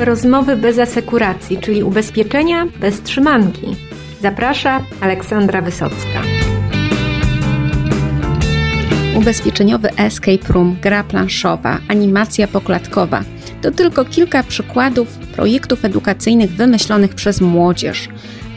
Rozmowy bez asekuracji, czyli ubezpieczenia bez trzymanki. Zaprasza Aleksandra Wysocka. Ubezpieczeniowy escape room, gra planszowa, animacja poklatkowa to tylko kilka przykładów projektów edukacyjnych wymyślonych przez młodzież.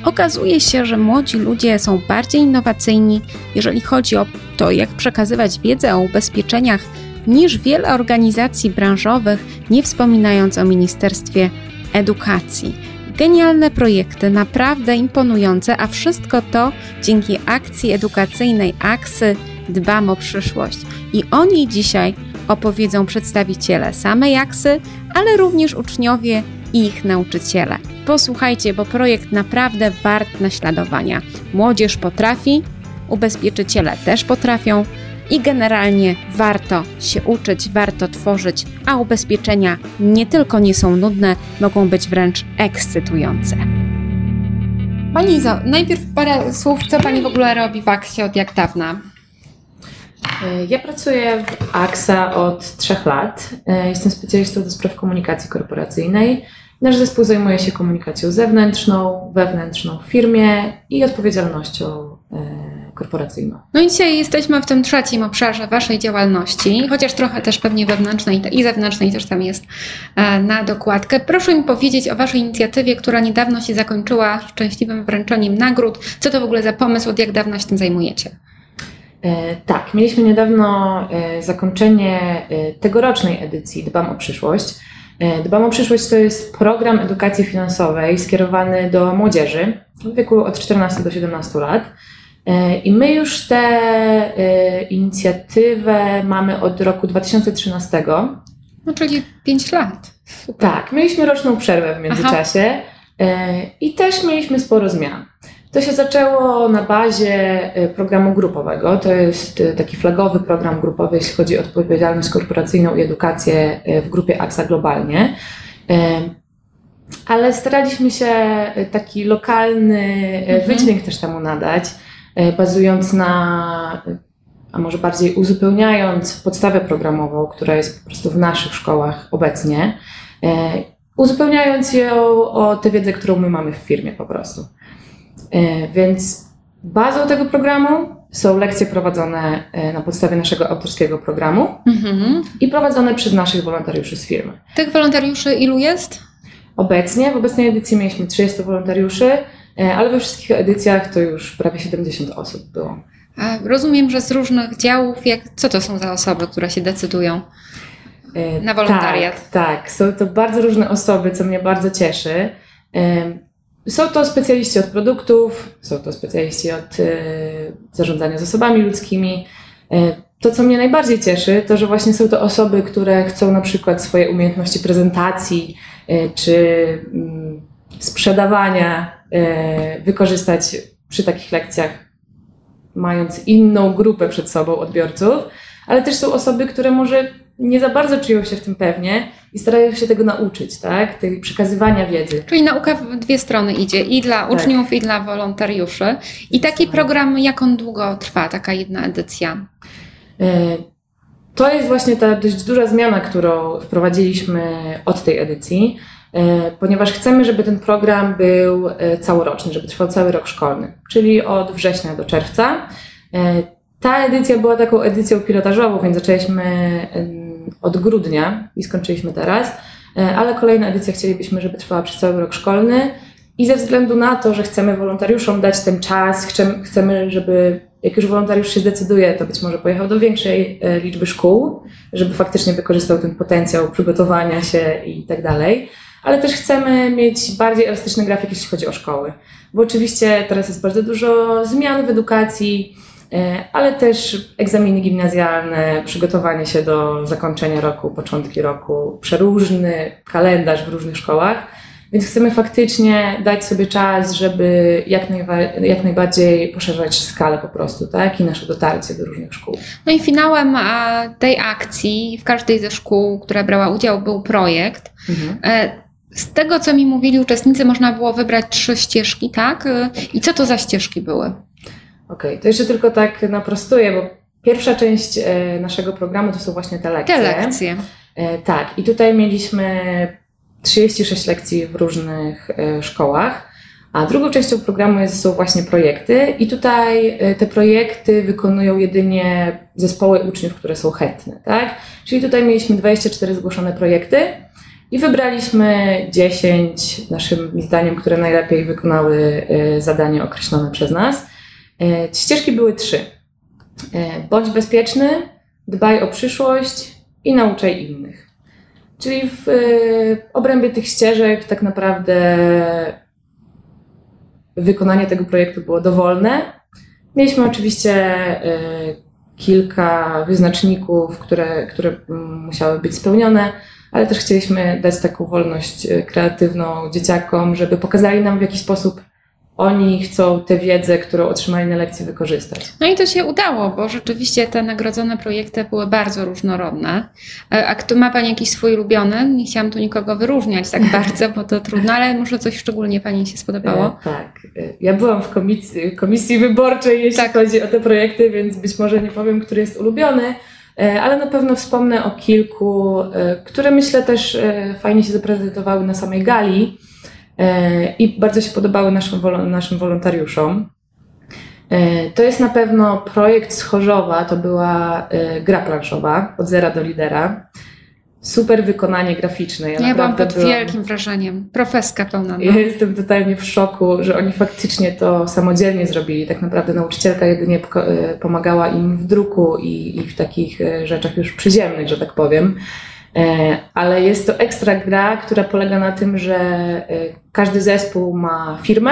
Okazuje się, że młodzi ludzie są bardziej innowacyjni, jeżeli chodzi o to, jak przekazywać wiedzę o ubezpieczeniach, niż wiele organizacji branżowych, nie wspominając o Ministerstwie Edukacji. Genialne projekty, naprawdę imponujące, a wszystko to dzięki akcji edukacyjnej AKSY Dbam o przyszłość. I o niej dzisiaj opowiedzą przedstawiciele samej AKSY, ale również uczniowie i ich nauczyciele. Posłuchajcie, bo projekt naprawdę wart naśladowania. Młodzież potrafi, ubezpieczyciele też potrafią i generalnie warto się uczyć, warto tworzyć, a ubezpieczenia nie tylko nie są nudne, mogą być wręcz ekscytujące. Pani Izo, najpierw parę słów, co Pani w ogóle robi w Aksie od jak dawna? Ja pracuję w AXA od trzech lat. Jestem specjalistą do spraw komunikacji korporacyjnej. Nasz zespół zajmuje się komunikacją zewnętrzną, wewnętrzną w firmie i odpowiedzialnością e. No i dzisiaj jesteśmy w tym trzecim obszarze Waszej działalności, chociaż trochę też pewnie wewnętrznej i zewnętrznej też tam jest e, na dokładkę. Proszę mi powiedzieć o Waszej inicjatywie, która niedawno się zakończyła szczęśliwym wręczeniem nagród. Co to w ogóle za pomysł, od jak dawna się tym zajmujecie? E, tak, mieliśmy niedawno zakończenie tegorocznej edycji Dbam o przyszłość. E, Dbam o przyszłość to jest program edukacji finansowej skierowany do młodzieży w wieku od 14 do 17 lat. E, I my już tę e, inicjatywę mamy od roku 2013. No, czyli 5 lat. Super. Tak, mieliśmy roczną przerwę w międzyczasie Aha. i też mieliśmy sporo zmian. To się zaczęło na bazie programu grupowego. To jest taki flagowy program grupowy, jeśli chodzi o odpowiedzialność korporacyjną i edukację w grupie AXA globalnie. Ale staraliśmy się taki lokalny mhm. wydźwięk też temu nadać, bazując na, a może bardziej uzupełniając podstawę programową, która jest po prostu w naszych szkołach obecnie, uzupełniając ją o tę wiedzę, którą my mamy w firmie po prostu. E, więc bazą tego programu są lekcje prowadzone e, na podstawie naszego autorskiego programu mhm. i prowadzone przez naszych wolontariuszy z firmy. Tych wolontariuszy ilu jest? Obecnie, w obecnej edycji mieliśmy 30 wolontariuszy, e, ale we wszystkich edycjach to już prawie 70 osób było. A rozumiem, że z różnych działów, jak, co to są za osoby, które się decydują na wolontariat? Tak, tak. Są to bardzo różne osoby, co mnie bardzo cieszy. Są to specjaliści od produktów, są to specjaliści od zarządzania zasobami ludzkimi. To, co mnie najbardziej cieszy, to, że właśnie są to osoby, które chcą na przykład swoje umiejętności prezentacji czy mm, sprzedawania wykorzystać przy takich lekcjach, mając inną grupę przed sobą odbiorców, ale też są osoby, które może nie za bardzo czują się w tym pewnie i starają się tego nauczyć, tak? Tej przekazywania wiedzy. Czyli nauka w dwie strony idzie, i dla tak. uczniów, i dla wolontariuszy. I taki program, jak on długo trwa, taka jedna edycja? E, to jest właśnie ta dość duża zmiana, którą wprowadziliśmy od tej edycji, e, ponieważ chcemy, żeby ten program był e, całoroczny, żeby trwał cały rok szkolny, czyli od września do czerwca. Ta edycja była taką edycją pilotażową, więc zaczęliśmy od grudnia i skończyliśmy teraz, e, ale kolejna edycja chcielibyśmy, żeby trwała przez cały rok szkolny i ze względu na to, że chcemy wolontariuszom dać ten czas, chcemy, żeby jak już wolontariusz się zdecyduje, to być może pojechał do większej e, liczby szkół, żeby faktycznie wykorzystał ten potencjał przygotowania się i tak dalej. Ale też chcemy mieć bardziej elastyczny grafik, jeśli chodzi o szkoły. Bo oczywiście teraz jest bardzo dużo zmian w edukacji, E, ale też egzaminy gimnazjalne, przygotowanie się do zakończenia roku, początki roku, przeróżny kalendarz w różnych szkołach. Więc chcemy faktycznie dać sobie czas, żeby jak, najwa- jak najbardziej poszerzać skalę po prostu, tak? I nasze dotarcie do różnych szkół. No i finałem tej akcji w każdej ze szkół, która brała udział, był projekt. Mhm. Z tego, co mi mówili uczestnicy, można było wybrać trzy ścieżki, tak? I co to za ścieżki były? Okej, okay, to jeszcze tylko tak naprostuję, bo pierwsza część e, naszego programu to są właśnie te lekcje. Te lekcje. E, tak, i tutaj mieliśmy 36 lekcji w różnych e, szkołach. A drugą częścią programu są właśnie projekty, i tutaj te projekty wykonują jedynie zespoły uczniów, które są chętne. Tak? Czyli tutaj mieliśmy 24 zgłoszone projekty i wybraliśmy 10, naszym zdaniem, które najlepiej wykonały zadanie określone przez nas. Ścieżki były trzy. Bądź bezpieczny, dbaj o przyszłość i nauczaj innych. Czyli w y, obrębie tych ścieżek tak naprawdę wykonanie tego projektu było dowolne. Mieliśmy oczywiście y, kilka wyznaczników, które, które musiały być spełnione, ale też chcieliśmy dać taką wolność y, kreatywną dzieciakom, żeby pokazali nam w jaki sposób oni chcą tę wiedzę, którą otrzymali na lekcji, wykorzystać. No i to się udało, bo rzeczywiście te nagrodzone projekty były bardzo różnorodne. E, a kto ma Pani jakiś swój ulubiony? Nie chciałam tu nikogo wyróżniać tak bardzo, bo to trudno, ale może coś szczególnie Pani się spodobało? E, tak. E, ja byłam w komisji, komisji wyborczej, jeśli tak. chodzi o te projekty, więc być może nie powiem, który jest ulubiony. E, ale na pewno wspomnę o kilku, które myślę też fajnie się zaprezentowały na samej gali. E, i bardzo się podobały naszym, naszym wolontariuszom. E, to jest na pewno projekt z Chorzowa, to była e, gra planszowa od zera do lidera. Super wykonanie graficzne. Ja, ja byłam pod byłam... wielkim wrażeniem. Profeska pełna. No. Ja jestem totalnie w szoku, że oni faktycznie to samodzielnie zrobili. Tak naprawdę nauczycielka jedynie pomagała im w druku i, i w takich rzeczach już przyziemnych, że tak powiem. E, ale jest to ekstra gra, która polega na tym, że e, każdy zespół ma firmę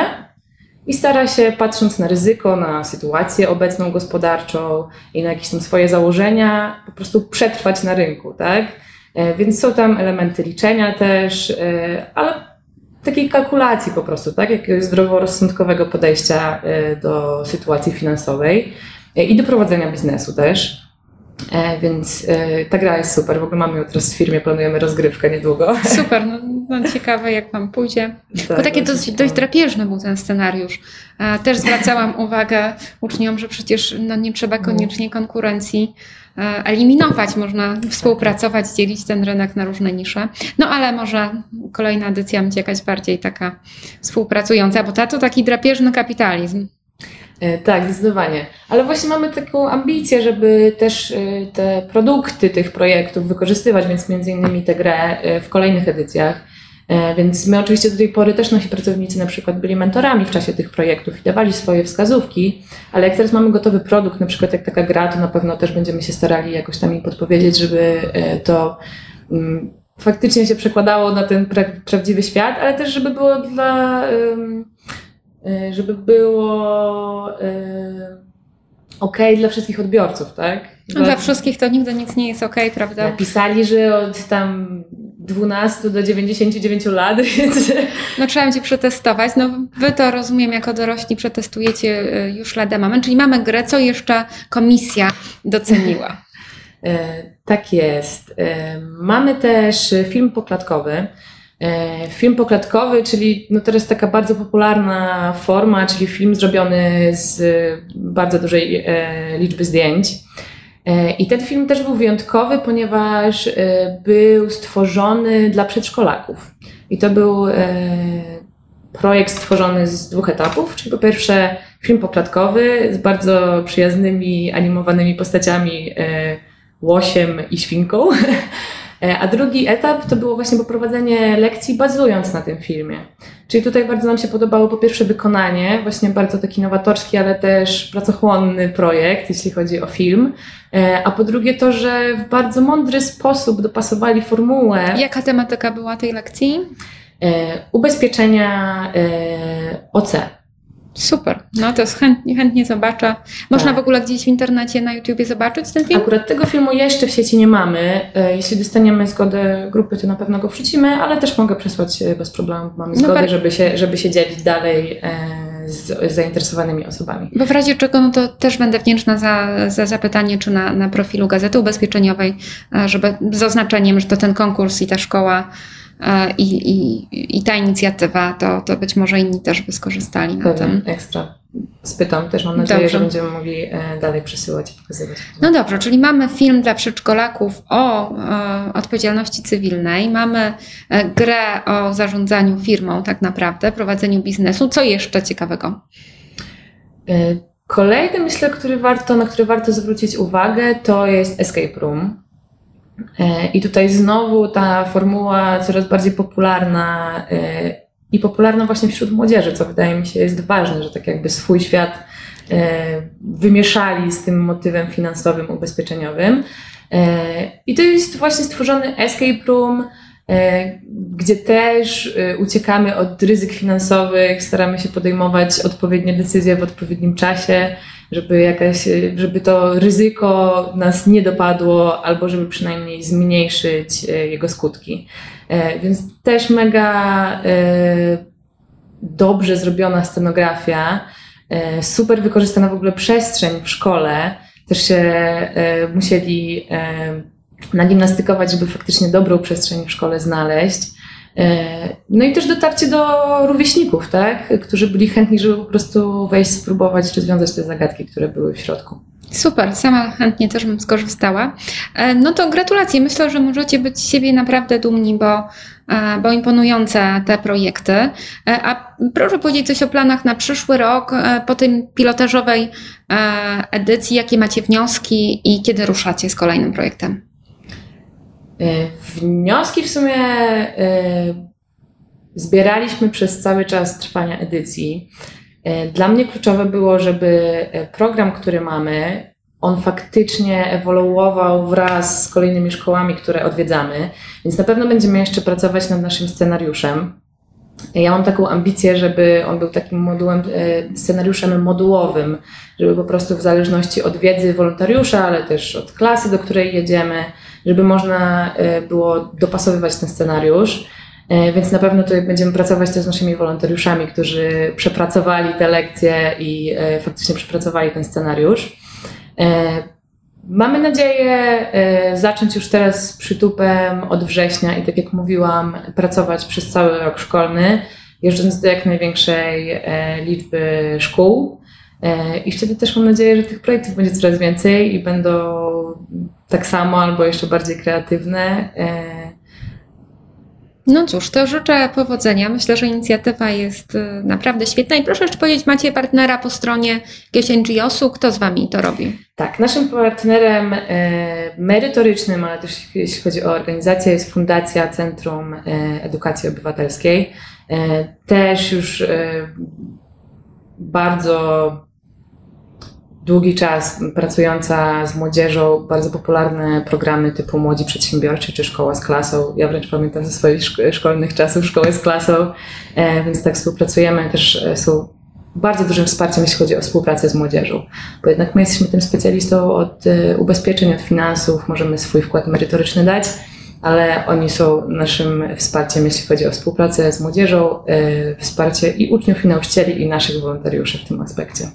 i stara się, patrząc na ryzyko, na sytuację obecną gospodarczą i na jakieś tam swoje założenia, po prostu przetrwać na rynku, tak? E, więc są tam elementy liczenia też, ale takiej kalkulacji po prostu, tak? Jakiegoś zdroworozsądkowego podejścia do sytuacji finansowej i do prowadzenia biznesu też. E, więc e, ta gra jest super. W ogóle mamy ją teraz w firmie, planujemy rozgrywkę niedługo. Super, no, no ciekawe jak Wam pójdzie. Tak, Bo takie dość, dość drapieżny był ten scenariusz. E, też zwracałam uwagę uczniom, że przecież no, nie trzeba koniecznie konkurencji eliminować, można współpracować, dzielić ten rynek na różne nisze. No ale może kolejna edycja będzie jakaś bardziej taka współpracująca, bo ta to taki drapieżny kapitalizm. E, tak, zdecydowanie. Ale właśnie mamy taką ambicję, żeby też e, te produkty tych projektów wykorzystywać, więc między innymi tę grę e, w kolejnych edycjach. Więc my oczywiście do tej pory też nasi pracownicy na przykład byli mentorami w czasie tych projektów i dawali swoje wskazówki, ale jak teraz mamy gotowy produkt, na przykład jak taka gra, to na pewno też będziemy się starali jakoś tam im podpowiedzieć, żeby to mm, faktycznie się przekładało na ten pra prawdziwy świat, ale też żeby było dla E, żeby było e, ok dla wszystkich odbiorców, tak? No dla wszystkich to nigdy nic nie jest ok, prawda? Napisali, że od tam 12 do 99 lat, więc... No trzeba będzie przetestować. No wy to rozumiem, jako dorośli przetestujecie e, już lada moment, czyli mamy grę, co jeszcze komisja doceniła? tak jest. Mamy też film poklatkowy. E, film poklatkowy, czyli no teraz taka bardzo popularna forma, czyli film zrobiony z bardzo dużej e, liczby zdjęć. E, I ten film też był wyjątkowy, ponieważ był stworzony dla przedszkolaków. I to był projekt stworzony z dwóch etapów, czyli po pierwsze film poklatkowy z bardzo przyjaznymi, animowanymi postaciami łosiem i świnką. E, a drugi etap to było właśnie poprowadzenie lekcji bazując na tym filmie. Czyli tutaj bardzo nam się podobało po pierwsze wykonanie, właśnie bardzo taki nowatorski, ale też pracochłonny projekt, jeśli chodzi o film. E, a po drugie to, że w bardzo mądry sposób dopasowali formułę. Jaka tematyka była tej lekcji? E, ubezpieczenia OC. Super, no to chętnie, chętnie zobaczę. Można tak. w ogóle gdzieś w internecie na YouTubie zobaczyć ten film? Akurat tego filmu jeszcze w sieci nie mamy. E, jeśli dostaniemy zgodę grupy, to na pewno go wrzucimy, ale też mogę przesłać e, bez problemu. Mamy no zgodę, żeby, się, żeby się dzielić dalej e, z, zainteresowanymi osobami. Bo w razie czego, no to też będę wdzięczna za, za zapytanie, czy na, na profilu Gazety Ubezpieczeniowej, żeby z oznaczeniem, że to ten konkurs i ta szkoła i, i, i ta inicjatywa, to, to być może inni też by skorzystali na tym. Ekstra. Spytam też, mam nadzieję, dobrze. że będziemy mogli dalej przesyłać i pokazywać. No dobrze, czyli mamy film dla przedszkolaków o, o odpowiedzialności cywilnej, mamy grę o zarządzaniu firmą tak naprawdę, prowadzeniu biznesu. Co jeszcze ciekawego? Kolejny, myślę, który warto, na który warto zwrócić uwagę, to jest Escape Room. E, I tutaj znowu ta formuła coraz bardziej popularna e, i popularna właśnie wśród młodzieży, co wydaje mi się jest ważne, że tak jakby swój świat e, wymieszali z tym motywem finansowym, ubezpieczeniowym. I to jest właśnie stworzony escape room, gdzie też uciekamy od ryzyk finansowych, staramy się podejmować odpowiednie decyzje w odpowiednim czasie żeby jakaś, żeby to ryzyko nas nie dopadło, albo żeby przynajmniej zmniejszyć e, jego skutki. E, więc też mega e, dobrze zrobiona scenografia, super wykorzystana w ogóle przestrzeń w szkole. Też się musieli nagimnastykować, żeby faktycznie dobrą przestrzeń w szkole znaleźć. E, no i też dotarcie do rówieśników, tak? którzy byli chętni, żeby po prostu wejść, spróbować rozwiązać te zagadki, które były w środku. Super, sama chętnie też bym skorzystała. E, no to gratulacje. Myślę, że możecie być z siebie naprawdę dumni, bo, e, bo imponujące te projekty. A proszę powiedzieć coś o planach na przyszły rok, po tym pilotażowej edycji, jakie macie wnioski i kiedy ruszacie z kolejnym projektem? E, wnioski w sumie e, zbieraliśmy przez cały czas trwania edycji. E, dla mnie kluczowe było, żeby program, który mamy, on faktycznie ewoluował wraz z kolejnymi szkołami, które odwiedzamy, więc na pewno będziemy jeszcze pracować nad naszym scenariuszem. Ja mam taką ambicję, żeby on był takim modułem, scenariuszem modułowym, żeby po prostu w zależności od wiedzy wolontariusza, ale też od klasy, do której jedziemy, żeby można e, było dopasowywać ten scenariusz. E, więc na pewno tutaj będziemy pracować też z naszymi wolontariuszami, którzy przepracowali te lekcje i e, faktycznie przepracowali ten scenariusz. Mamy nadzieję zacząć już teraz z przytupem od września i tak jak mówiłam, pracować przez cały rok szkolny, jeżdżąc do jak największej liczby szkół. I wtedy też mam nadzieję, że tych projektów będzie coraz więcej i będą tak samo albo jeszcze bardziej kreatywne. E, no cóż, to życzę powodzenia. Myślę, że inicjatywa jest e, naprawdę świetna. I proszę jeszcze powiedzieć, macie partnera po stronie jakiegoś NGO-su? Kto z Wami to robi? Tak, naszym partnerem e, merytorycznym, ale też jeśli chodzi o organizację, jest Fundacja Centrum Edukacji Obywatelskiej. Też już bardzo długi czas pracująca z młodzieżą, bardzo popularne programy typu Młodzi Przedsiębiorczy czy Szkoła z klasą. Ja wręcz pamiętam ze swoich szkolnych czasów Szkołę z klasą, e, więc tak współpracujemy. Też e, są bardzo dużym wsparciem, jeśli chodzi o współpracę z młodzieżą, bo jednak my jesteśmy tym specjalistą od e, ubezpieczeń, od finansów, możemy swój wkład merytoryczny dać, ale oni są naszym wsparciem, jeśli chodzi o współpracę z młodzieżą, wsparcie i uczniów, i nauczycieli, i naszych wolontariuszy w tym aspekcie.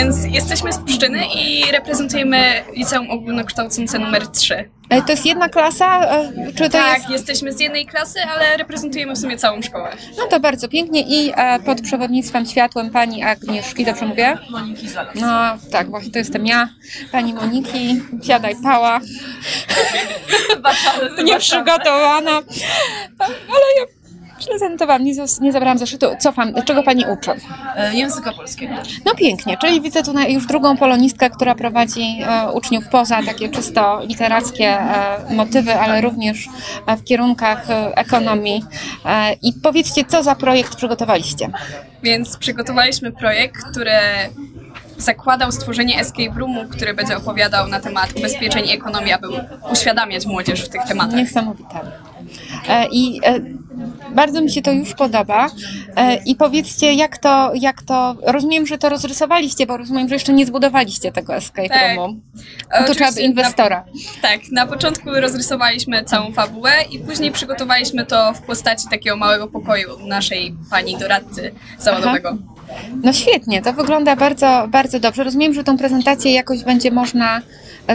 Więc jesteśmy z Pszczyny i reprezentujemy liceum ogólnokształcące numer 3. E, to jest jedna klasa? E, czy to tak, jest... jesteśmy z jednej klasy, ale reprezentujemy w sumie całą szkołę. No to bardzo pięknie i e, pod przewodnictwem światłem pani Agnieszki, dobrze mówię? Moniki Zalas. No tak, właśnie to jestem ja, pani Moniki, siadaj pała. Nieprzygotowana. Ale ja Prezentowałam, nie, nie zabrałam zeszytu. Co fan, czego Pani uczy? E, języka polskiego. No pięknie, czyli widzę tu już drugą polonistkę, która prowadzi e, uczniów poza takie czysto literackie e, motywy, ale również e, w kierunkach e, ekonomii. E, I powiedzcie, co za projekt przygotowaliście? Więc przygotowaliśmy projekt, który zakładał stworzenie escape roomu, który będzie opowiadał na temat ubezpieczeń i ekonomii, aby uświadamiać młodzież w tych tematach. Niesamowite. E, I e, bardzo mi się to już podoba. E, I powiedzcie, jak to, jak to. Rozumiem, że to rozrysowaliście, bo rozumiem, że jeszcze nie zbudowaliście tego escape tak. roomu. To trzeba by inwestora. Na, tak, na początku rozrysowaliśmy całą fabułę i później przygotowaliśmy to w postaci takiego małego pokoju naszej pani doradcy zawodowego. No świetnie, to wygląda bardzo, bardzo dobrze. Rozumiem, że tą prezentację jakoś będzie można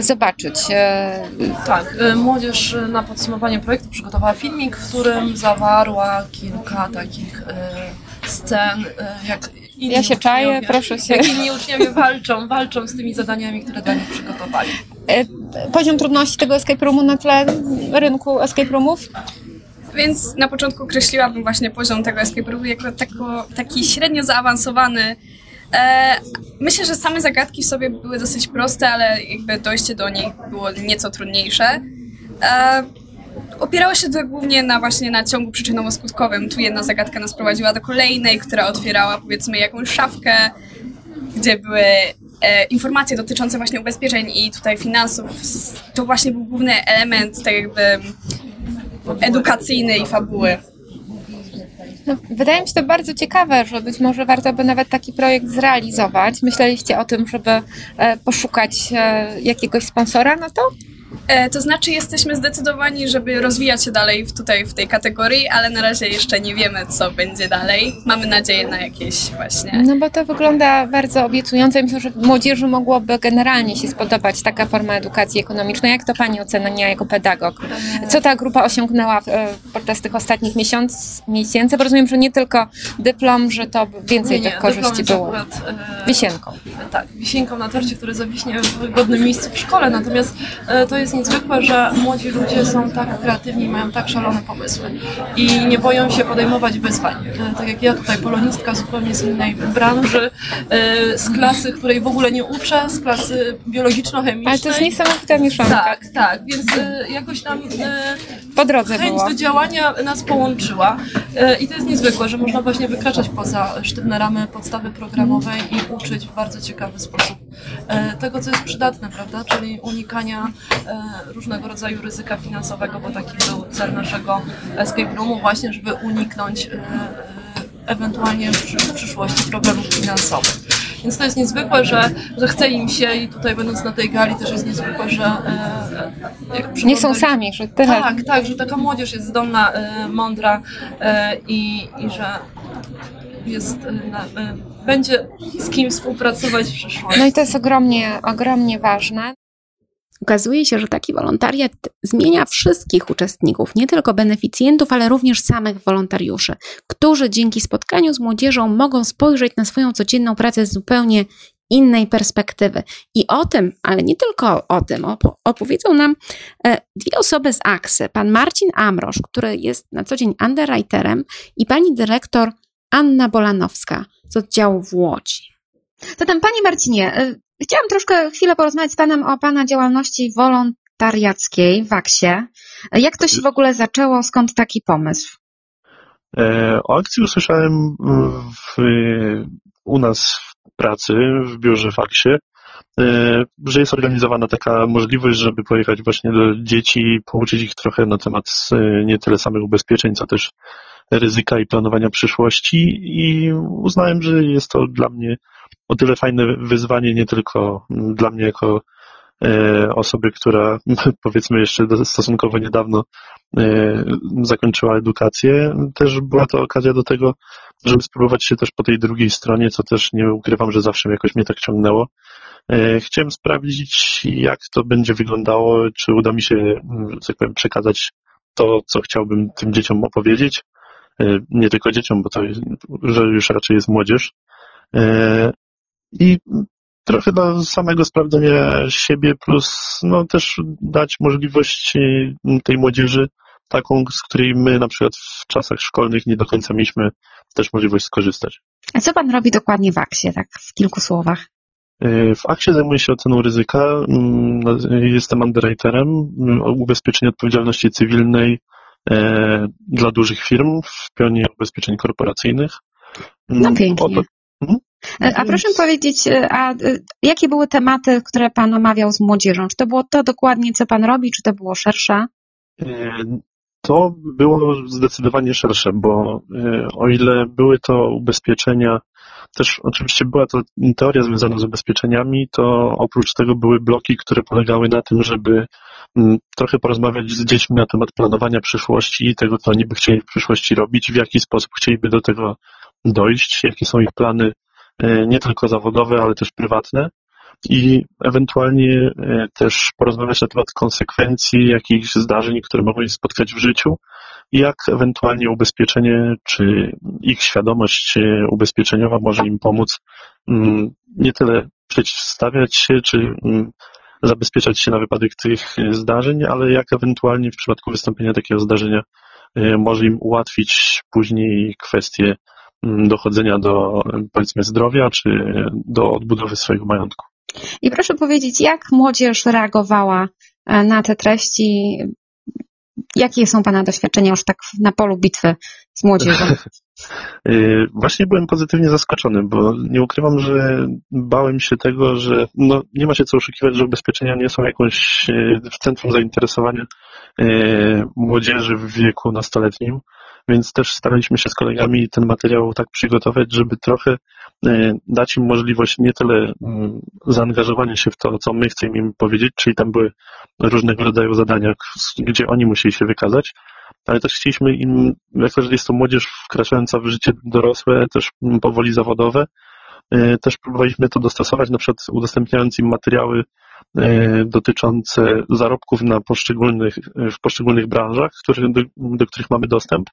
zobaczyć. E, Tak, y, młodzież na podsumowanie projektu przygotowała filmik, w którym zawarła kilka takich y, scen, jak inni Ja się czaję, proszę się. Jak inni uczniowie walczą, walczą z tymi zadaniami, które dla nich przygotowali. e, Poziom trudności tego escape roomu na tle rynku escape roomów? Więc na początku określiłabym właśnie poziom tego escape roomu jako tako, taki średnio zaawansowany. E, myślę, że same zagadki w sobie były dosyć proste, ale jakby dojście do nich było nieco trudniejsze. E, opierało się to głównie na właśnie na ciągu przyczynowo-skutkowym. Tu jedna zagadka nas prowadziła do kolejnej, która otwierała powiedzmy jakąś szafkę, gdzie były e, informacje dotyczące właśnie ubezpieczeń i tutaj finansów. To właśnie był główny element tak jakby edukacyjny i fabuły. No, wydaje mi się to bardzo ciekawe, że być może warto by nawet taki projekt zrealizować. Myśleliście o tym, żeby e, poszukać e, jakiegoś sponsora na to? E, to znaczy jesteśmy zdecydowani, żeby rozwijać się dalej w, tutaj w tej kategorii, ale na razie jeszcze nie wiemy, co będzie dalej. Mamy nadzieję na jakieś właśnie... No bo to wygląda bardzo obiecująco myślę, że młodzieży mogłoby generalnie się spodobać taka forma edukacji ekonomicznej. Jak to Pani ocenia jako pedagog? Co ta grupa osiągnęła e, podczas tych ostatnich miesiąc, miesięcy? Bo rozumiem, że nie tylko dyplom, że to więcej tych dyplom korzyści jest było. Akurat, e, Wisienką. tak, wisienką na torcie, który zawiśnie w wygodnym miejscu w szkole, natomiast e, to jest niezwykłe, że młodzi ludzie są tak kreatywni i mają tak szalone pomysły i nie boją się podejmować wyzwań. E, Tak jak ja tutaj, polonistka zupełnie z innej branży, e, z klasy, której w ogóle nie uczę, z klasy biologiczno-chemicznej. Ale to jest niesamowita mieszanka. Tak, tak, więc e, jakoś tam e, Po drodze chęć było. do działania nas połączyła i to jest niezwykłe, że można właśnie wykraczać poza sztywne ramy podstawy programowej i uczyć w bardzo ciekawy sposób tego, co jest przydatne, prawda, czyli unikania różnego rodzaju ryzyka finansowego, bo taki był cel naszego escape roomu właśnie, żeby uniknąć e, e, ewentualnie w przysz- w przyszłości problemów finansowych. Więc to jest niezwykłe, że, że chce im się i tutaj będąc na tej gali też jest niezwykłe, że e, Nie są sami, że tyle. tak, tak, że taka młodzież jest zdolna, e, mądra e, i, i że jest, e, e, będzie z kim współpracować w przyszłości. No i to jest ogromnie, ogromnie ważne. Okazuje się, że taki wolontariat zmienia wszystkich uczestników, nie tylko beneficjentów, ale również samych wolontariuszy, którzy dzięki spotkaniu z młodzieżą mogą spojrzeć na swoją codzienną pracę z zupełnie innej perspektywy. I o tym, ale nie tylko o tym, opo- opowiedzą nam e, dwie osoby z AKSY. Pan Marcin Amrosz, który jest na co dzień underwriterem i pani dyrektor Anna Bolanowska z oddziału w Łodzi. Zatem, Panie Marcinie, y, chciałam troszkę chwilę porozmawiać z Panem o Pana działalności wolontariackiej w Aksie. Jak to się w ogóle zaczęło? Skąd taki pomysł? E, O akcji usłyszałem w, u nas w pracy, w biurze w Aksie, że jest organizowana taka możliwość, żeby pojechać właśnie do dzieci pouczyć ich trochę na temat e, nie tyle samych ubezpieczeń, co też ryzyka i planowania przyszłości. I uznałem, że jest to dla mnie o tyle fajne wyzwanie, nie tylko dla mnie jako e, osoby, która powiedzmy jeszcze stosunkowo niedawno e, zakończyła edukację. Też była to okazja do tego, żeby spróbować się też po tej drugiej stronie, co też nie ukrywam, że zawsze jakoś mnie tak ciągnęło. E, Chciałem sprawdzić, jak to będzie wyglądało, czy uda mi się, mm, że tak powiem, przekazać to, co chciałbym tym dzieciom opowiedzieć. E, Nie tylko dzieciom, bo to już raczej jest młodzież. E, I trochę dla samego sprawdzenia siebie, plus no też dać możliwość tej młodzieży taką, z której my na przykład w czasach szkolnych nie do końca mieliśmy też możliwość skorzystać. A co Pan robi dokładnie w Aksie, tak w kilku słowach? E, W Aksie zajmuję się oceną ryzyka. Mm, Jestem underwriterem mm, ubezpieczeń odpowiedzialności cywilnej e, dla dużych firm w pionie ubezpieczeń korporacyjnych. No Mm, pięknie. Mhm. A proszę powiedzieć, e, a e, jakie były tematy, które Pan omawiał z młodzieżą? Czy to było to dokładnie, co Pan robi, czy to było szersze? E, To było zdecydowanie szersze, bo e, o ile były to ubezpieczenia, też oczywiście była to teoria związana z ubezpieczeniami, to oprócz tego były bloki, które polegały na tym, żeby mm, trochę porozmawiać z dziećmi na temat planowania przyszłości, tego, co oni by chcieli w przyszłości robić, w jaki sposób chcieliby do tego dojść, jakie są ich plany e, nie tylko zawodowe, ale też prywatne. I ewentualnie e, też porozmawiać na temat konsekwencji jakichś zdarzeń, które mogą ich spotkać w życiu. Jak ewentualnie ubezpieczenie czy ich świadomość e, ubezpieczeniowa może im pomóc mm, nie tyle przeciwstawiać się czy mm, zabezpieczać się na wypadek tych e, zdarzeń, ale jak ewentualnie w przypadku wystąpienia takiego zdarzenia może im ułatwić później kwestie dochodzenia do powiedzmy zdrowia czy do odbudowy swojego majątku. I proszę powiedzieć, jak młodzież reagowała e, na te treści? Jakie są Pana doświadczenia już tak na polu bitwy z młodzieżą? E, właśnie byłem pozytywnie zaskoczony, bo nie ukrywam, że bałem się tego, że no, nie ma się co oszukiwać, że ubezpieczenia nie są jakąś e, w centrum zainteresowania młodzieży w wieku nastoletnim, więc też staraliśmy się z kolegami ten materiał tak przygotować, żeby trochę E, dać im możliwość nie tyle zaangażowania się w to, co my chcemy im powiedzieć, czyli tam były różnego rodzaju zadania, gdzie oni musieli się wykazać, ale też chcieliśmy im, jako że jest to młodzież wkraczająca w życie dorosłe, też powoli zawodowe, też próbowaliśmy to dostosować, na przykład udostępniając im materiały e, dotyczące zarobków na poszczególnych, w poszczególnych branżach, które, do, do których mamy dostęp,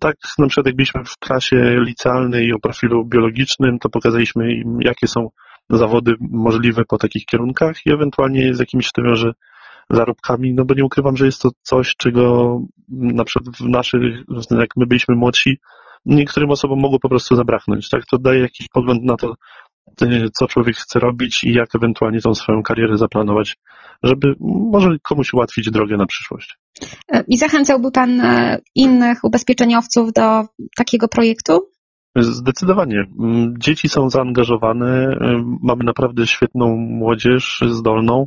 tak, na przykład jak byliśmy w klasie licealnej o profilu biologicznym, to pokazaliśmy im, jakie są zawody możliwe po takich kierunkach i ewentualnie z jakimiś to wiąże zarobkami, no bo nie ukrywam, że jest to coś, czego na przykład w naszych, jak my byliśmy młodsi, niektórym osobom mogło po prostu zabraknąć, tak? To daje jakiś pogląd na to, co człowiek chce robić i jak ewentualnie tą swoją karierę zaplanować, żeby może komuś ułatwić drogę na przyszłość. I zachęcałby Pan e, innych ubezpieczeniowców do takiego projektu? Zdecydowanie. Mm, dzieci są zaangażowane, e, mamy naprawdę świetną młodzież, zdolną.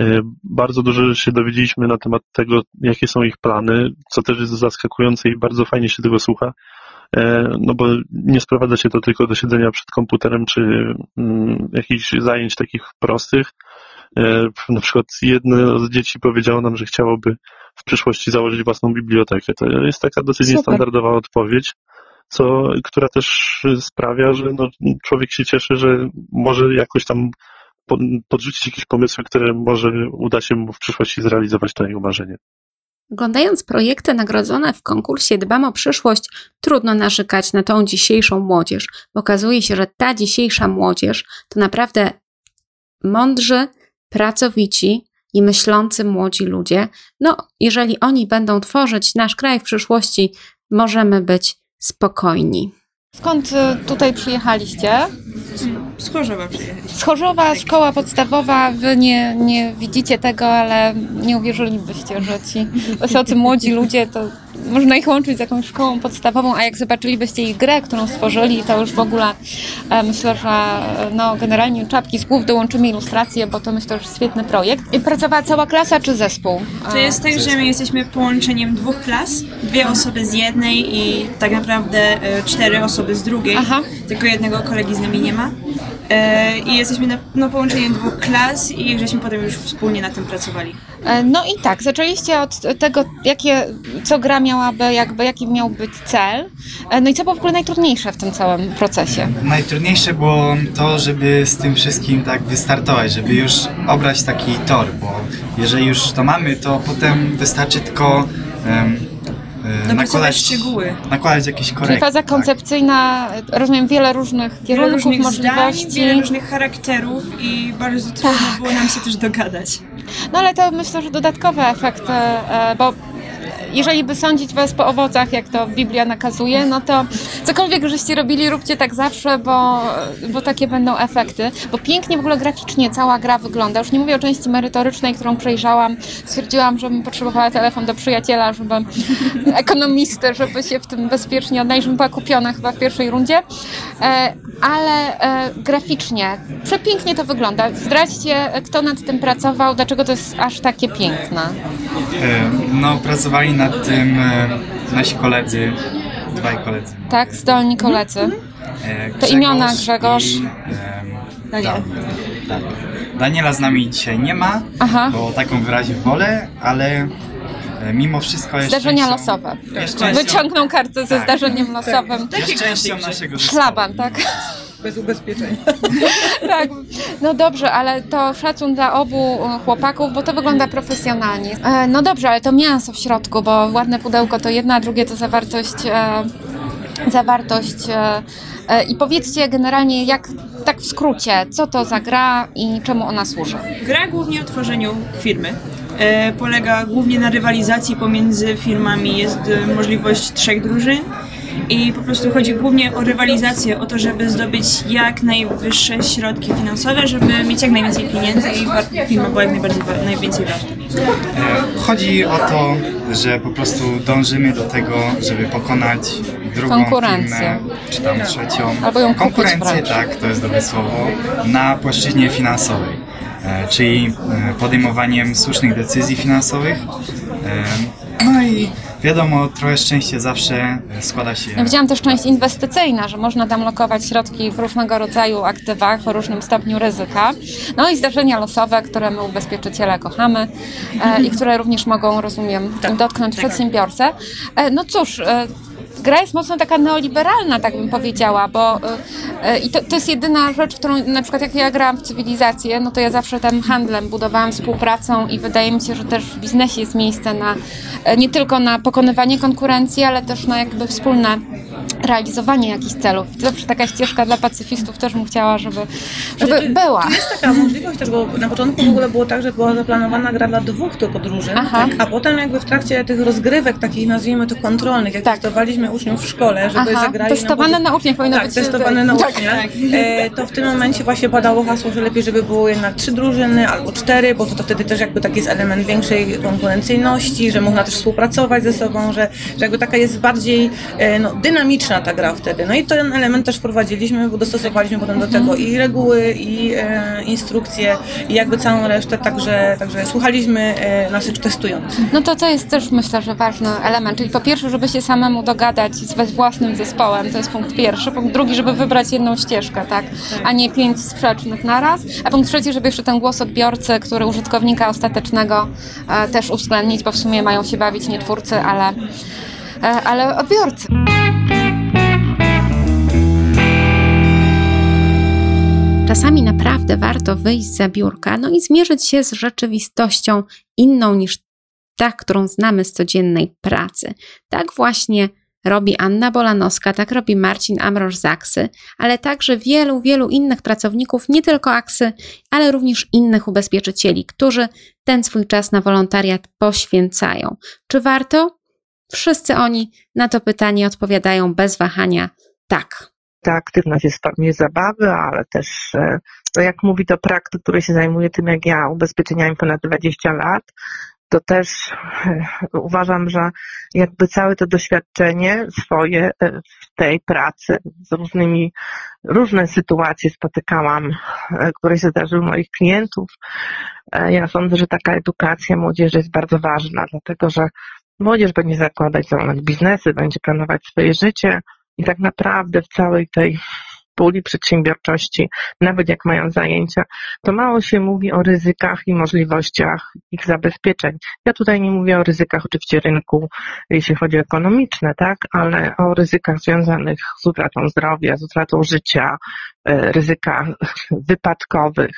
E, bardzo dużo się dowiedzieliśmy na temat tego, jakie są ich plany, co też jest zaskakujące i bardzo fajnie się tego słucha. No bo nie sprowadza się to tylko do siedzenia przed komputerem czy mm, jakichś zajęć takich prostych. Na przykład jedno z dzieci powiedziało nam, że chciałoby w przyszłości założyć własną bibliotekę. To jest taka dosyć Super. niestandardowa odpowiedź, co, która też sprawia, że no, człowiek się cieszy, że może jakoś tam podrzucić jakieś pomysły, które może uda się mu w przyszłości zrealizować to jego marzenie. Oglądając projekty nagrodzone w konkursie Dbam o przyszłość, trudno narzekać na tą dzisiejszą młodzież. Okazuje się, że ta dzisiejsza młodzież to naprawdę mądrzy, pracowici, i myślący młodzi ludzie. No, jeżeli oni będą tworzyć nasz kraj w przyszłości, możemy być spokojni. Skąd y, tutaj przyjechaliście? Z Chorzowa przyjechaliśmy. Z Chorzowa, szkoła podstawowa. Wy nie, nie widzicie tego, ale nie uwierzylibyście, że ci wysocy młodzi ludzie to można ich łączyć z jakąś szkołą podstawową, a jak zobaczylibyście ich grę, którą stworzyli, to już w ogóle e, myślę, że no, generalnie czapki z głów dołączymy ilustrację, bo to myślę, że świetny projekt. I pracowała cała klasa czy zespół? To jest tak, że my jesteśmy połączeniem dwóch klas, dwie osoby z jednej i tak naprawdę e, cztery osoby z drugiej, Aha. tylko jednego kolegi z nami nie ma. E, I jesteśmy na, no, połączeniem dwóch klas i żeśmy potem już wspólnie na tym pracowali. E, no i tak, zaczęliście od tego, jakie, co gra miałaby, jakby, jaki miał być cel. E, no i co było w ogóle najtrudniejsze w tym całym procesie? Najtrudniejsze było to, żeby z tym wszystkim tak wystartować, żeby już obrać taki tor, bo jeżeli już to mamy, to potem wystarczy tylko um, nakładać szczegóły. Nakładać jakieś korekty. Czyli faza tak. koncepcyjna, rozumiem, wiele różnych kierunków, wiele różnych możliwości. Zdań, wiele różnych charakterów i bardzo trudno tak. było nam się też dogadać. No ale to myślę, że dodatkowe efekty, e, bo jeżeli by sądzić was po owocach, jak to Biblia nakazuje, no to cokolwiek żeście robili, róbcie tak zawsze, bo, bo takie będą efekty. Bo pięknie w ogóle graficznie cała gra wygląda. Już nie mówię o części merytorycznej, którą przejrzałam. Stwierdziłam, żebym potrzebowała telefon do przyjaciela, żeby ekonomisty, żeby się w tym bezpiecznie odnaleźć, była kupiona chyba w pierwszej rundzie. E, ale e, graficznie przepięknie to wygląda. Zdradźcie, kto nad tym pracował, dlaczego to jest aż takie piękne. E, no, pracowali nad tym e, nasi koledzy, dwaj koledzy. Tak, zdolni koledzy. E, to imiona Grzegorz. I, e, Daniel. Da, Daniela z nami dzisiaj nie ma, Aha. bo taką wyrazie wolę, ale e, mimo wszystko jeszcze. Zdarzenia losowe. Wyciągnął kartę ze tak. zdarzeniem losowym. Tak. Jest częścią naszego Szlaban, tak? Bez ubezpieczenia. tak, no dobrze, ale to szacun dla obu chłopaków, bo to wygląda profesjonalnie. E, no dobrze, ale to mięso w środku, bo ładne pudełko to jedna, a drugie to zawartość, e, zawartość e, e, i powiedzcie generalnie, jak tak w skrócie, co to za gra i czemu ona służy? Gra głównie o tworzeniu firmy. E, polega głównie na rywalizacji pomiędzy firmami. Jest e, możliwość trzech drużyn i po prostu chodzi głównie o rywalizację, o to, żeby zdobyć jak najwyższe środki finansowe, żeby mieć jak najwięcej pieniędzy i firma była jak najbardziej, najwięcej warta. E, Chodzi o to, że po prostu dążymy do tego, żeby pokonać drugą Konkurencję. firmę, czy tam trzecią. Albo ją Konkurencję, tak, to jest dobre słowo, na płaszczyźnie finansowej. E, Czyli e, podejmowaniem słusznych decyzji finansowych. No i wiadomo, trochę szczęście zawsze składa się. Ja widziałam też część inwestycyjna, że można tam lokować środki w różnego rodzaju aktywach o różnym stopniu ryzyka. No i zdarzenia losowe, które my ubezpieczyciele kochamy e, i które również mogą, rozumiem, dotknąć przedsiębiorcę. E, no cóż, e, gra jest mocno taka neoliberalna, tak bym powiedziała, bo e, e, i to, to jest jedyna rzecz, którą na przykład jak ja grałam w cywilizację, no to ja zawsze tym handlem budowałam współpracą i wydaje mi się, że też w biznesie jest miejsce na e, nie tylko na pokonywanie konkurencji, ale też na jakby wspólne realizowanie jakichś celów. Zawsze taka ścieżka dla pacyfistów też bym chciała, żeby, żeby Znaczy, była. Tu jest taka możliwość też, bo na początku w ogóle było tak, że była zaplanowana gra dla dwóch tylko drużyn, Aha. a potem jakby w trakcie tych rozgrywek takich nazwijmy to kontrolnych, jak testowaliśmy uczniów w szkole, żeby Tak. Aha, zagrali testowane na, na uczniach powinno tak, być. testowane na tak. uczniach, e, to w tym momencie właśnie padało hasło, że lepiej, żeby było jednak trzy drużyny albo cztery, bo to wtedy też jakby taki jest element większej konkurencyjności, że można też współpracować ze sobą, że, że jakby taka jest bardziej e, no, dynamiczna ta gra wtedy. No i ten element też wprowadziliśmy, bo dostosowaliśmy potem do tego i reguły, i e, instrukcje, i jakby całą resztę, także, także słuchaliśmy e, naszych testujących. No to to jest też myślę, że ważny element. Czyli po pierwsze, żeby się samemu dogadać z we- własnym zespołem, to jest punkt pierwszy. Punkt drugi, żeby wybrać jedną ścieżkę, tak? A nie pięć sprzecznych naraz. A punkt trzeci, żeby jeszcze ten głos odbiorcy, który użytkownika ostatecznego e, też uwzględnić, bo w sumie mają się bawić nie twórcy, ale, e, ale odbiorcy. Czasami naprawdę warto wyjść za biurka, no i zmierzyć się z rzeczywistością inną niż ta, którą znamy z codziennej pracy. Tak właśnie robi Anna Bolanowska, tak robi Marcin Amroż z Aksy, ale także wielu, wielu innych pracowników, nie tylko Aksy, ale również innych ubezpieczycieli, którzy ten swój czas na wolontariat poświęcają. Czy warto? Wszyscy oni na to pytanie odpowiadają bez wahania tak. ta aktywność jest w formie zabawy, ale też, e, to jak mówi to praktyk, który się zajmuje tym jak ja, ubezpieczeniami ponad 20 lat, to też e, uważam, że jakby całe to doświadczenie swoje e, w tej pracy z różnymi, różne sytuacje spotykałam, e, które się zdarzyły moich klientów. Ja sądzę, że taka edukacja młodzieży jest bardzo ważna, dlatego że młodzież będzie zakładać, założyć biznesy, będzie planować swoje życie, i tak naprawdę w całej tej puli przedsiębiorczości, nawet jak mają zajęcia, to mało się mówi o ryzykach i możliwościach ich zabezpieczeń. Ja tutaj nie mówię o ryzykach oczywiście rynku, jeśli chodzi o ekonomiczne, tak, ale o ryzykach związanych z utratą zdrowia, z utratą życia, e, ryzykach wypadkowych,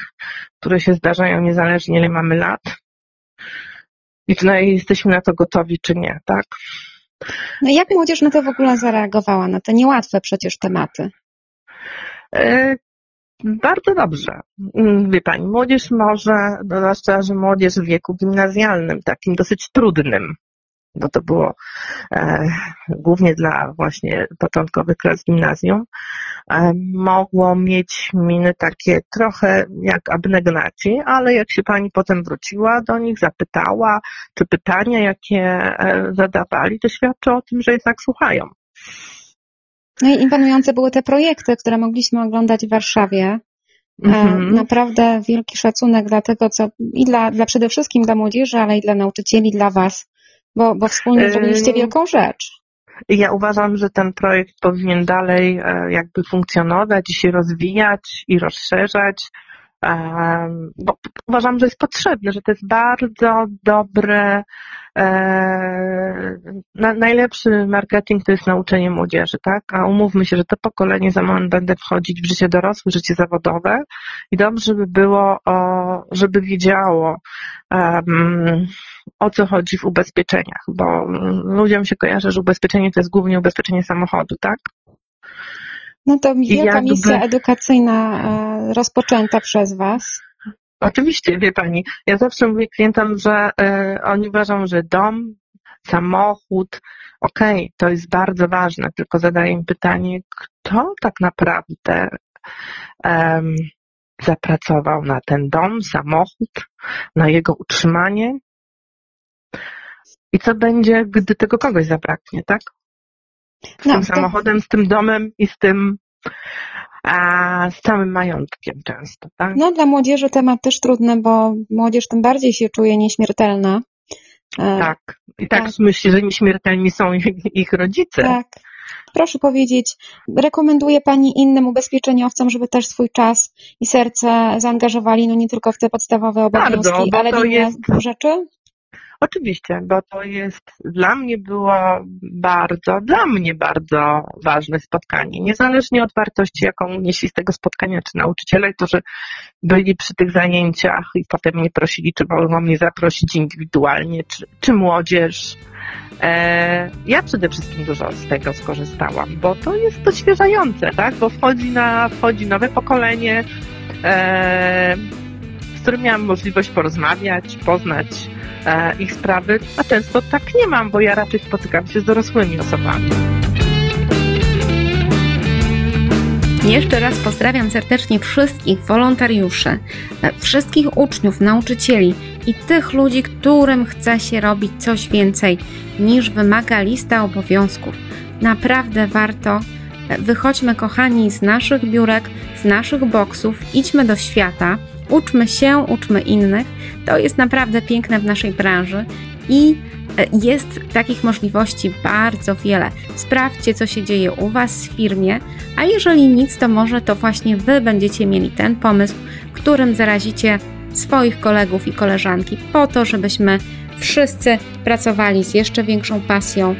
które się zdarzają niezależnie ile mamy lat. I czy jesteśmy na to gotowi, czy nie, tak? No jak młodzież na to w ogóle zareagowała, na te niełatwe przecież tematy? E, Bardzo dobrze. Wie Pani, młodzież może, zwłaszcza, że młodzież w wieku gimnazjalnym, takim dosyć trudnym, bo to było e, głównie dla właśnie początkowych klas gimnazjum, e, mogło mieć miny takie trochę jak abnegnacji, ale jak się Pani potem wróciła do nich, zapytała, czy pytania, jakie e, zadawali, to świadczy o tym, że jednak słuchają. No i imponujące były te projekty, które mogliśmy oglądać w Warszawie. E, Mhm. Naprawdę wielki szacunek dla tego, co i dla, dla przede wszystkim dla młodzieży, ale i dla nauczycieli, dla Was, bo, bo wspólnie Ym. zrobiliście wielką rzecz. Ja uważam, że ten projekt powinien dalej e, jakby funkcjonować i się rozwijać i rozszerzać. bo uważam, że jest potrzebne, że to jest bardzo dobre, na, najlepszy marketing to jest nauczenie młodzieży, tak? A umówmy się, że to pokolenie za moment będę wchodzić w życie dorosłe, życie zawodowe i dobrze by było, o, żeby wiedziało, um, o co chodzi w ubezpieczeniach, bo ludziom się kojarzy, że ubezpieczenie to jest głównie ubezpieczenie samochodu, tak? No to wielka jakby... misja edukacyjna e, rozpoczęta przez Was. Oczywiście, wie Pani, ja zawsze mówię klientom, że y, oni uważają, że dom, samochód, okej, okay, to jest bardzo ważne, tylko zadaję im pytanie, kto tak naprawdę um, zapracował na ten dom, samochód, na jego utrzymanie i co będzie, gdy tego kogoś zabraknie, tak? Z no, tym to... samochodem, z tym domem i z tym a z całym majątkiem często, tak? No dla młodzieży temat też trudny, bo młodzież tym bardziej się czuje nieśmiertelna. E, tak. I tak, tak. myślę, że nieśmiertelni są ich, ich rodzice. Tak. Proszę powiedzieć, rekomenduje Pani innym ubezpieczeniowcom, żeby też swój czas i serce zaangażowali, no nie tylko w te podstawowe obowiązki, Bardzo, ale w inne jest... rzeczy? Oczywiście, bo to jest dla mnie było bardzo, dla mnie bardzo ważne spotkanie. Niezależnie od wartości, jaką nieśli z tego spotkania, czy nauczyciele, którzy byli przy tych zajęciach i potem mnie prosili, czy mogą mnie zaprosić indywidualnie, czy, czy młodzież. E, ja przede wszystkim dużo z tego skorzystałam, bo to jest odświeżające, tak? Bo wchodzi, na, wchodzi nowe pokolenie, e, z którym miałam możliwość porozmawiać, poznać ich sprawy, a często tak nie mam, bo ja raczej spotykam się z dorosłymi osobami. Jeszcze raz pozdrawiam serdecznie wszystkich wolontariuszy, e, wszystkich uczniów, nauczycieli i tych ludzi, którym chce się robić coś więcej niż wymaga lista obowiązków. Naprawdę warto. E, wychodźmy, kochani, z naszych biurek, z naszych boksów, idźmy do świata, uczmy się, uczmy innych. To jest naprawdę piękne w naszej branży i e, jest takich możliwości bardzo wiele. Sprawdźcie, co się dzieje u Was w firmie, a jeżeli nic, to może to właśnie Wy będziecie mieli ten pomysł, którym zarazicie swoich kolegów i koleżanki, po to, żebyśmy wszyscy pracowali z jeszcze większą pasją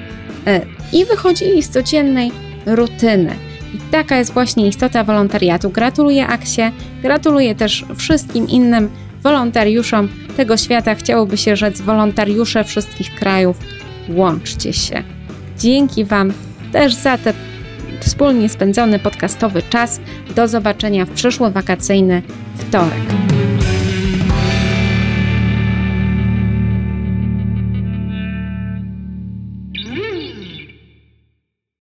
e, i wychodzili z codziennej rutyny. Taka jest właśnie istota wolontariatu. Gratuluję Aksie, gratuluję też wszystkim innym wolontariuszom tego świata. Chciałoby się rzec wolontariusze wszystkich krajów. Łączcie się. Dzięki Wam też za ten wspólnie spędzony podcastowy czas. Do zobaczenia w przyszły wakacyjny wtorek.